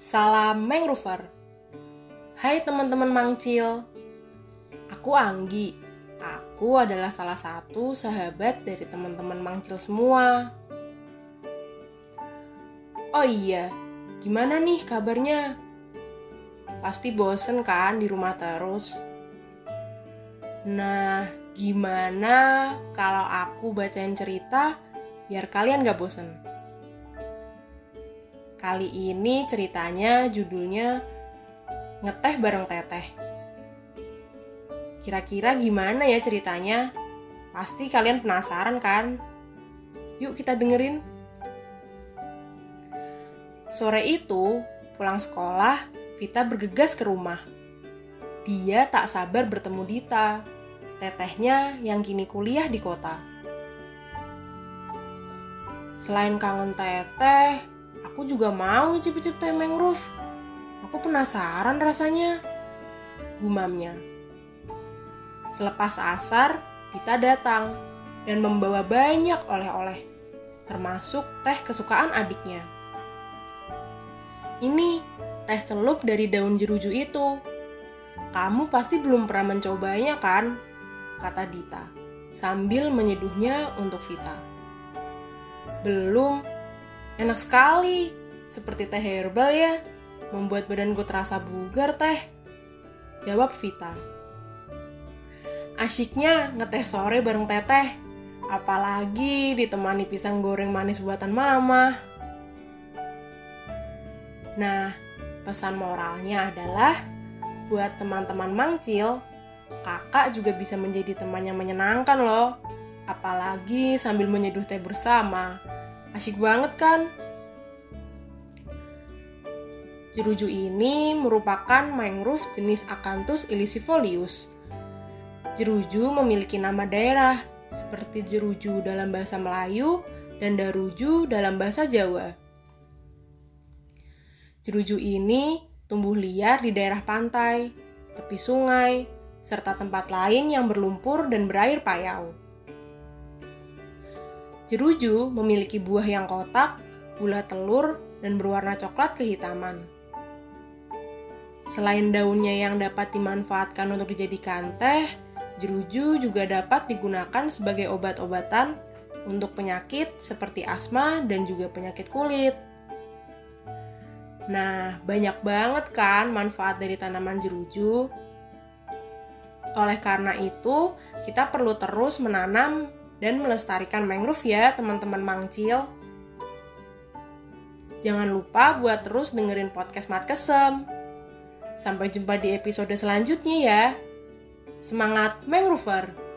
Salam Mangrover. Hai teman-teman Mangcil. Aku Anggi. Aku adalah salah satu sahabat dari teman-teman Mangcil semua. Oh iya, gimana nih kabarnya? Pasti bosen kan di rumah terus? Nah, gimana kalau aku bacain cerita biar kalian gak bosen? Kali ini ceritanya judulnya Ngeteh Bareng Teteh. Kira-kira gimana ya ceritanya? Pasti kalian penasaran kan? Yuk kita dengerin. Sore itu, pulang sekolah, Vita bergegas ke rumah. Dia tak sabar bertemu Dita, tetehnya yang kini kuliah di kota. Selain kangen teteh, Aku juga mau icip-icip teh mangrove. Aku penasaran rasanya. Gumamnya. Selepas asar, Dita datang dan membawa banyak oleh-oleh, termasuk teh kesukaan adiknya. Ini teh celup dari daun jeruju itu. Kamu pasti belum pernah mencobanya kan? Kata Dita, sambil menyeduhnya untuk Vita. Belum, Enak sekali, seperti teh herbal ya. Membuat badanku terasa bugar teh. Jawab Vita. Asyiknya ngeteh sore bareng teteh. Apalagi ditemani pisang goreng manis buatan mama. Nah, pesan moralnya adalah buat teman-teman mangcil, kakak juga bisa menjadi teman yang menyenangkan loh. Apalagi sambil menyeduh teh bersama. Asyik banget kan? Jeruju ini merupakan mangrove jenis Acanthus ilisifolius. Jeruju memiliki nama daerah seperti jeruju dalam bahasa Melayu dan daruju dalam bahasa Jawa. Jeruju ini tumbuh liar di daerah pantai, tepi sungai, serta tempat lain yang berlumpur dan berair payau. Jeruju memiliki buah yang kotak, bulat telur, dan berwarna coklat kehitaman. Selain daunnya yang dapat dimanfaatkan untuk dijadikan teh, jeruju juga dapat digunakan sebagai obat-obatan untuk penyakit seperti asma dan juga penyakit kulit. Nah, banyak banget kan manfaat dari tanaman jeruju. Oleh karena itu, kita perlu terus menanam dan melestarikan mangrove ya teman-teman mangcil. Jangan lupa buat terus dengerin podcast Mat Kesem. Sampai jumpa di episode selanjutnya ya. Semangat mangrover!